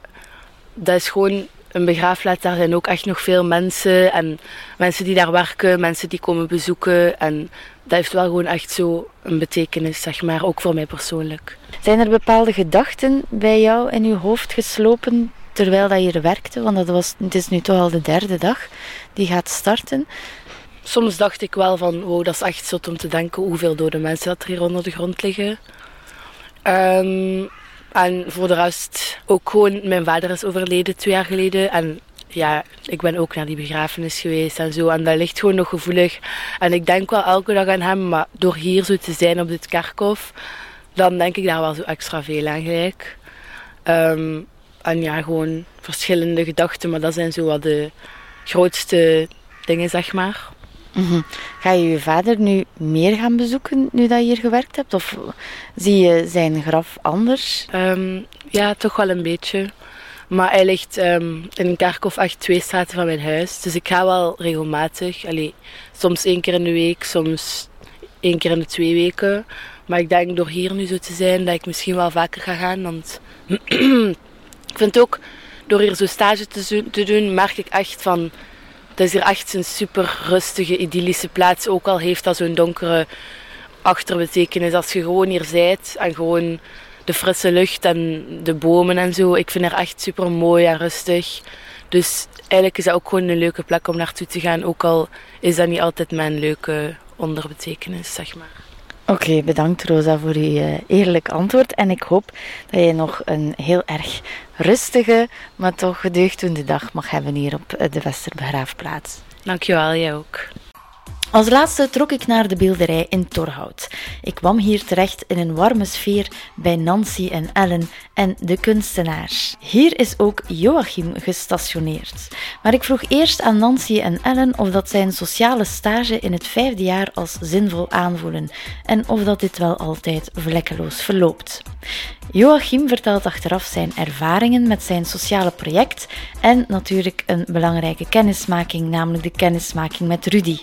[SPEAKER 8] dat is gewoon een begraafplaats. Daar zijn ook echt nog veel mensen. En mensen die daar werken, mensen die komen bezoeken. En dat heeft wel gewoon echt zo een betekenis, zeg maar, ook voor mij persoonlijk.
[SPEAKER 2] Zijn er bepaalde gedachten bij jou in je hoofd geslopen terwijl dat je er werkte? Want dat was, het is nu toch al de derde dag die gaat starten.
[SPEAKER 8] Soms dacht ik wel van, wow, dat is echt zot om te denken hoeveel dode mensen dat er hier onder de grond liggen. Um, en voor de rest ook gewoon, mijn vader is overleden twee jaar geleden. En ja, ik ben ook naar die begrafenis geweest en zo. En dat ligt gewoon nog gevoelig. En ik denk wel elke dag aan hem, maar door hier zo te zijn op dit kerkhof, dan denk ik daar wel zo extra veel aan gelijk. Um, en ja, gewoon verschillende gedachten, maar dat zijn zo wat de grootste dingen, zeg maar.
[SPEAKER 2] -hmm. Ga je je vader nu meer gaan bezoeken nu dat je hier gewerkt hebt? Of zie je zijn graf anders?
[SPEAKER 8] Um, ja, toch wel een beetje. Maar hij ligt um, in kerkhof echt twee straten van mijn huis. Dus ik ga wel regelmatig. Allee, soms één keer in de week, soms één keer in de twee weken. Maar ik denk door hier nu zo te zijn dat ik misschien wel vaker ga gaan. Want ik vind ook, door hier zo stage te doen, merk ik echt van dat is hier echt een super rustige, idyllische plaats. Ook al heeft dat zo'n donkere achterbetekenis. Als je gewoon hier zijt en gewoon de frisse lucht en de bomen en zo. Ik vind het echt super mooi en rustig. Dus eigenlijk is dat ook gewoon een leuke plek om naartoe te gaan. Ook al is dat niet altijd mijn leuke onderbetekenis, zeg maar.
[SPEAKER 2] Oké, okay, bedankt Rosa voor je eerlijk antwoord. En ik hoop dat je nog een heel erg rustige, maar toch gedeugdende dag mag hebben hier op de Westerbegraafplaats.
[SPEAKER 8] Dankjewel, jij ook.
[SPEAKER 2] Als laatste trok ik naar de beelderij in Torhout. Ik kwam hier terecht in een warme sfeer bij Nancy en Ellen en de kunstenaars. Hier is ook Joachim gestationeerd. Maar ik vroeg eerst aan Nancy en Ellen of dat zijn sociale stage in het vijfde jaar als zinvol aanvoelen en of dat dit wel altijd vlekkeloos verloopt. Joachim vertelt achteraf zijn ervaringen met zijn sociale project en natuurlijk een belangrijke kennismaking, namelijk de kennismaking met Rudy.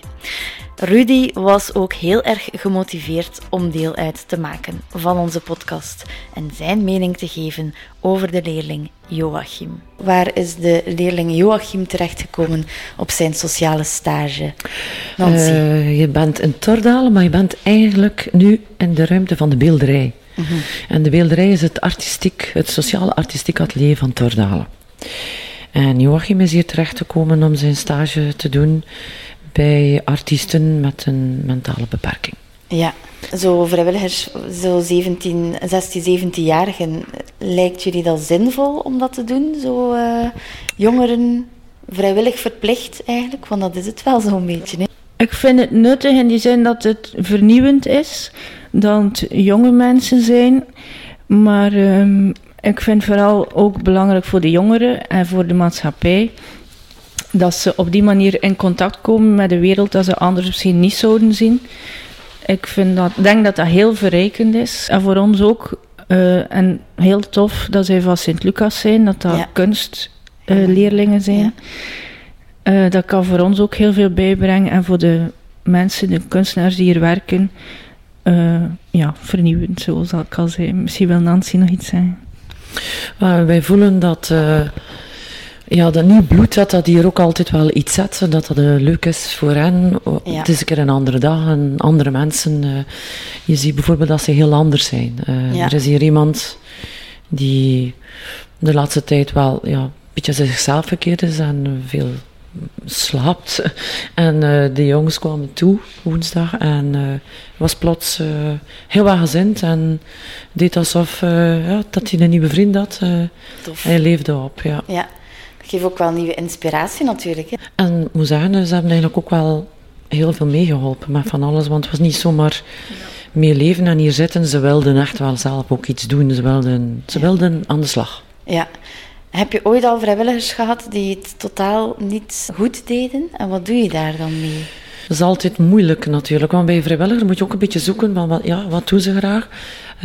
[SPEAKER 2] Rudy was ook heel erg gemotiveerd om deel uit te maken van onze podcast en zijn mening te geven over de leerling Joachim. Waar is de leerling Joachim terechtgekomen op zijn sociale stage? Nancy?
[SPEAKER 9] Uh, je bent in Tordalen, maar je bent eigenlijk nu in de ruimte van de beelderij. -hmm. En de beelderij is het artistiek, het sociale artistiek atelier van Tordalen. En Joachim is hier terechtgekomen om zijn stage te doen bij artiesten met een mentale beperking.
[SPEAKER 2] Ja, zo vrijwilligers, zo 17, 16, 17-jarigen, lijkt jullie dat zinvol om dat te doen? Zo uh, jongeren vrijwillig verplicht eigenlijk, want dat is het wel zo'n beetje. Hè?
[SPEAKER 10] Ik vind het nuttig in die zin dat het vernieuwend is, dat het jonge mensen zijn, maar um, ik vind vooral ook belangrijk voor de jongeren en voor de maatschappij dat ze op die manier in contact komen met de wereld dat ze anders misschien niet zouden zien. Ik vind dat, denk dat dat heel verrijkend is. En voor ons ook. Uh, en heel tof dat zij van Sint-Lucas zijn, dat dat ja. kunstleerlingen uh, zijn. Ja. Uh, dat kan voor ons ook heel veel bijbrengen. En voor de mensen, de kunstenaars die hier werken, ja, vernieuwend, zoals ik al zei. Misschien wil Nancy nog iets zeggen.
[SPEAKER 9] wij voelen dat ja, dat nieuw bloed, dat dat hier ook altijd wel iets zet, dat dat uh, leuk is voor hen. Ja. Het is een keer een andere dag en andere mensen. Uh, je ziet bijvoorbeeld dat ze heel anders zijn. Uh, ja. Er is hier iemand die de laatste tijd wel ja, een beetje zichzelf verkeerd is en veel slaapt. En uh, de jongens kwamen toe woensdag en was plots heel welgezind en deed alsof ja, dat hij een nieuwe vriend had. hij leefde op, ja.
[SPEAKER 2] Ja, geeft ook wel nieuwe inspiratie natuurlijk. Hè?
[SPEAKER 9] En ik moet zeggen, ze hebben eigenlijk ook wel heel veel meegeholpen met van alles, want het was niet zomaar meer leven en hier zitten. Ze wilden echt wel zelf ook iets doen, ze wilden, ze wilden aan de slag.
[SPEAKER 2] Ja, heb je ooit al vrijwilligers gehad die het totaal niet goed deden? En wat doe je daar dan mee?
[SPEAKER 9] Dat is altijd moeilijk natuurlijk, want bij vrijwilliger moet je ook een beetje zoeken van wat, ja, wat doen ze graag,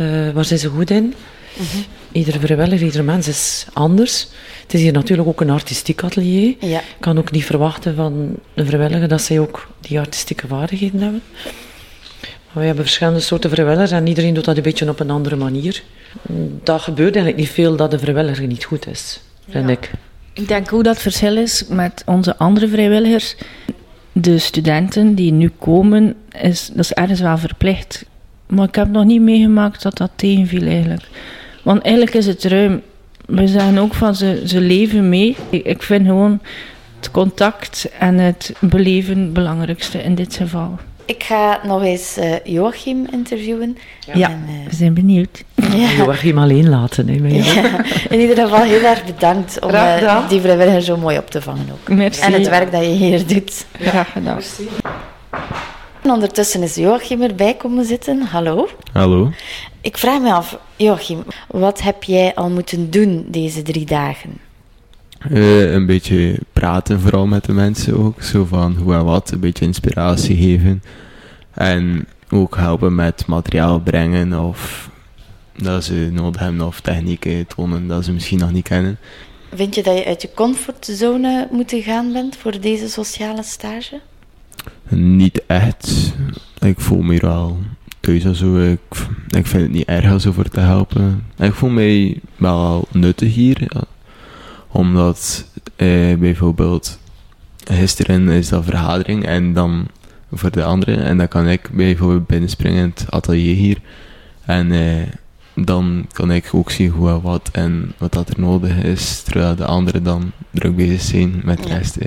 [SPEAKER 9] uh, waar zijn ze goed in. Mm Iedere vrijwilliger, iedere mens is anders. Het is hier natuurlijk ook een artistiek atelier.
[SPEAKER 2] Ja.
[SPEAKER 9] Ik kan ook niet verwachten van de vrijwilliger dat zij ook die artistieke vaardigheden hebben. Maar we hebben verschillende soorten vrijwilligers en iedereen doet dat een beetje op een andere manier. Dat gebeurt eigenlijk niet veel dat de vrijwilliger niet goed is, vind ik.
[SPEAKER 10] Ik denk hoe dat verschil is met onze andere vrijwilligers. De studenten die nu komen, is, dat is ergens wel verplicht. Maar ik heb nog niet meegemaakt dat dat tegenviel eigenlijk. Want eigenlijk is het ruim. We zeggen ook van ze, ze leven mee. Ik, ik vind gewoon het contact en het beleven het belangrijkste in dit geval.
[SPEAKER 2] Ik ga nog eens uh, Joachim interviewen.
[SPEAKER 10] Ja, en, uh, we zijn benieuwd.
[SPEAKER 9] Ja. Joachim alleen laten. Hè,
[SPEAKER 2] ja. In ieder geval heel erg bedankt om uh, die vrijwilliger zo mooi op te vangen ook.
[SPEAKER 10] Merci.
[SPEAKER 2] En het werk dat je hier doet.
[SPEAKER 10] Graag gedaan.
[SPEAKER 2] Merci. En ondertussen is Joachim erbij komen zitten. Hallo.
[SPEAKER 11] Hallo.
[SPEAKER 2] Ik vraag me af, Joachim, wat heb jij al moeten doen deze drie dagen?
[SPEAKER 11] Uh, een beetje praten, vooral met de mensen ook. Zo van hoe en wat, een beetje inspiratie geven. En ook helpen met materiaal brengen of dat ze nodig hebben of technieken tonen dat ze misschien nog niet kennen.
[SPEAKER 2] Vind je dat je uit je comfortzone moet gaan bent voor deze sociale stage?
[SPEAKER 11] Niet echt. Ik voel me wel zo. Ik, ik vind het niet erg om zo voor te helpen. Ik voel me wel nuttig hier. Ja omdat eh, bijvoorbeeld gisteren is dat vergadering en dan voor de anderen. En dan kan ik bijvoorbeeld binnenspringen in het atelier hier. En eh, dan kan ik ook zien hoe en wat en wat dat er nodig is. Terwijl de anderen dan druk bezig zijn met de rest.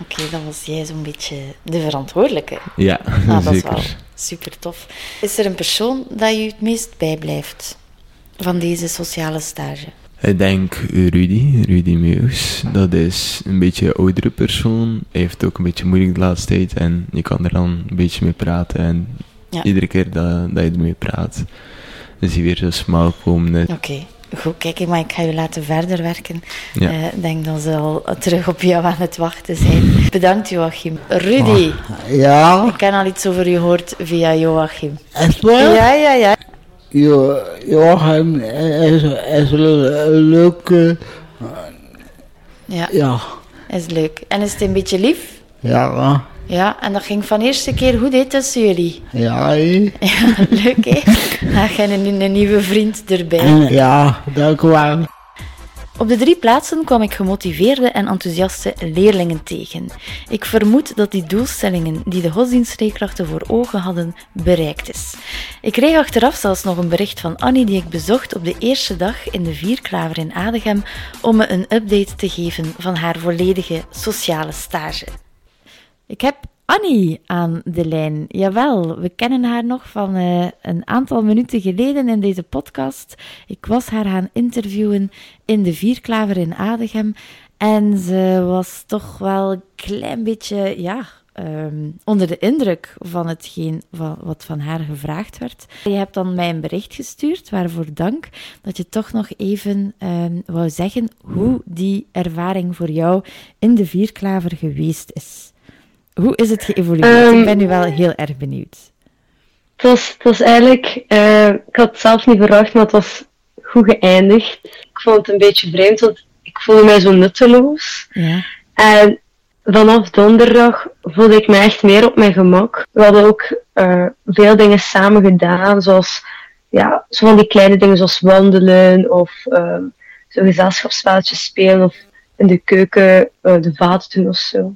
[SPEAKER 2] Oké, dan was jij zo'n beetje de verantwoordelijke.
[SPEAKER 11] Ja,
[SPEAKER 2] ah, dat
[SPEAKER 11] zeker.
[SPEAKER 2] is wel super tof. Is er een persoon dat je het meest bijblijft van deze sociale stage?
[SPEAKER 11] Ik denk Rudy, Rudy Meus. Dat is een beetje een oudere persoon. Hij heeft ook een beetje moeilijk de laatste tijd en je kan er dan een beetje mee praten. En
[SPEAKER 2] ja.
[SPEAKER 11] iedere keer dat, dat je ermee praat, is hij weer zo smal komen.
[SPEAKER 2] Oké, okay. Goed. Kijk, maar ik ga je laten verder werken. Ja. Ik uh, denk dat ze al terug op jou aan het wachten zijn. Bedankt, Joachim. Rudy.
[SPEAKER 12] Oh, ja?
[SPEAKER 2] Ik heb al iets over je gehoord via Joachim.
[SPEAKER 12] Echt waar?
[SPEAKER 2] Ja, ja, ja.
[SPEAKER 12] Jo, Joachim is, is een leuke.
[SPEAKER 2] Ja.
[SPEAKER 12] Ja.
[SPEAKER 2] Is leuk. En is het een beetje lief?
[SPEAKER 12] Ja.
[SPEAKER 2] Ja, en dat ging van de eerste keer goed uit tussen jullie.
[SPEAKER 12] Ja, he.
[SPEAKER 2] ja leuk hè. Dan ga je een, een nieuwe vriend erbij.
[SPEAKER 12] Ja, dank u wel.
[SPEAKER 2] Op de drie plaatsen kwam ik gemotiveerde en enthousiaste leerlingen tegen. Ik vermoed dat die doelstellingen die de godsdienstleerkrachten voor ogen hadden, bereikt is. Ik kreeg achteraf zelfs nog een bericht van Annie die ik bezocht op de eerste dag in de Vierklaver in Adegem om me een update te geven van haar volledige sociale stage. Ik heb Annie aan de lijn. Jawel, we kennen haar nog van uh, een aantal minuten geleden in deze podcast. Ik was haar gaan interviewen in de Vierklaver in Adegem. En ze was toch wel een klein beetje, ja, um, onder de indruk van hetgeen wat van haar gevraagd werd. Je hebt dan mij een bericht gestuurd, waarvoor dank, dat je toch nog even um, wou zeggen hoe die ervaring voor jou in de Vierklaver geweest is. Hoe is het geëvolueerd? Um, ik ben nu wel heel erg benieuwd.
[SPEAKER 13] Het was, het was eigenlijk, uh, ik had het zelf niet verwacht, maar het was goed geëindigd. Ik vond het een beetje vreemd, want ik voelde mij zo nutteloos.
[SPEAKER 2] Ja.
[SPEAKER 13] En vanaf donderdag voelde ik me echt meer op mijn gemak. We hadden ook uh, veel dingen samen gedaan, zoals ja, zo van die kleine dingen zoals wandelen of uh, zo gezelschapsspelletjes spelen of in de keuken uh, de vaat doen of zo.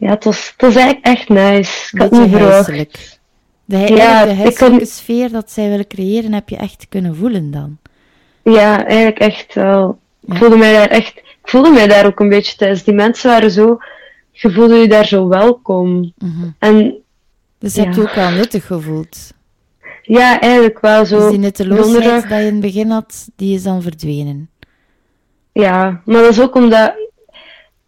[SPEAKER 13] Ja, het was, het was eigenlijk echt nice. Ik had niet verwacht.
[SPEAKER 2] De, ja, de huiselijke kon... sfeer dat zij willen creëren, heb je echt kunnen voelen dan?
[SPEAKER 13] Ja, eigenlijk echt wel. Ja. Ik voelde mij daar echt, ik voelde mij daar ook een beetje thuis. Die mensen waren zo je voelde je daar zo welkom. En
[SPEAKER 2] Dus heb
[SPEAKER 13] Ja.
[SPEAKER 2] je ook wel nuttig gevoeld?
[SPEAKER 13] ja, eigenlijk wel zo.
[SPEAKER 2] Dus die nutteloosheid
[SPEAKER 13] donderdag-
[SPEAKER 2] dat je in het begin had, die is dan verdwenen.
[SPEAKER 13] Ja, maar dat is ook omdat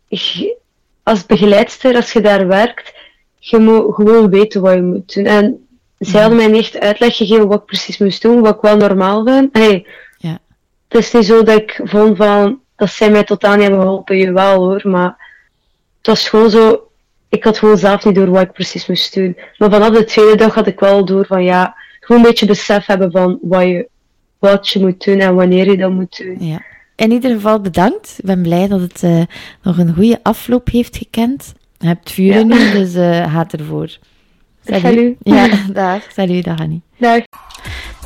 [SPEAKER 13] je- als begeleidster, als je daar werkt, je moet gewoon weten wat je moet doen. En zij hadden mij niet echt uitleg gegeven wat ik precies moest doen, wat ik wel normaal vind. Hey,
[SPEAKER 2] Ja.
[SPEAKER 13] Het is niet zo dat ik vond van, dat zij mij totaal niet hebben geholpen, jawel hoor, maar het was gewoon zo, ik had gewoon zelf niet door wat ik precies moest doen. Maar vanaf de tweede dag had ik wel door van, ja, gewoon een beetje besef hebben van wat je, wat je moet doen en wanneer je dat moet doen.
[SPEAKER 2] Ja. In ieder geval bedankt. Ik ben blij dat het eh, nog een goede afloop heeft gekend. Je hebt vuren
[SPEAKER 13] Ja.
[SPEAKER 2] nu, dus eh gaat ervoor.
[SPEAKER 13] Salut.
[SPEAKER 2] Ja, dag. Salut, dag Annie.
[SPEAKER 13] Dag.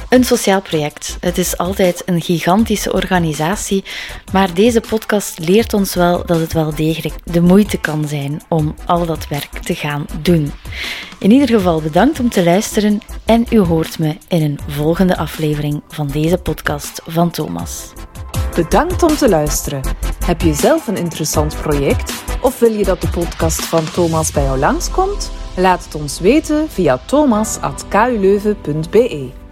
[SPEAKER 2] Een sociaal project. Het is altijd een gigantische organisatie, maar deze podcast leert ons wel dat het wel degelijk de moeite kan zijn om al dat werk te gaan doen. In ieder geval bedankt om te luisteren en u hoort me in een volgende aflevering van deze podcast van Thomas.
[SPEAKER 1] Bedankt om te luisteren. Heb je zelf een interessant project of wil je dat de podcast van Thomas bij jou langskomt? Laat het ons weten via thomas.kuleuven.be.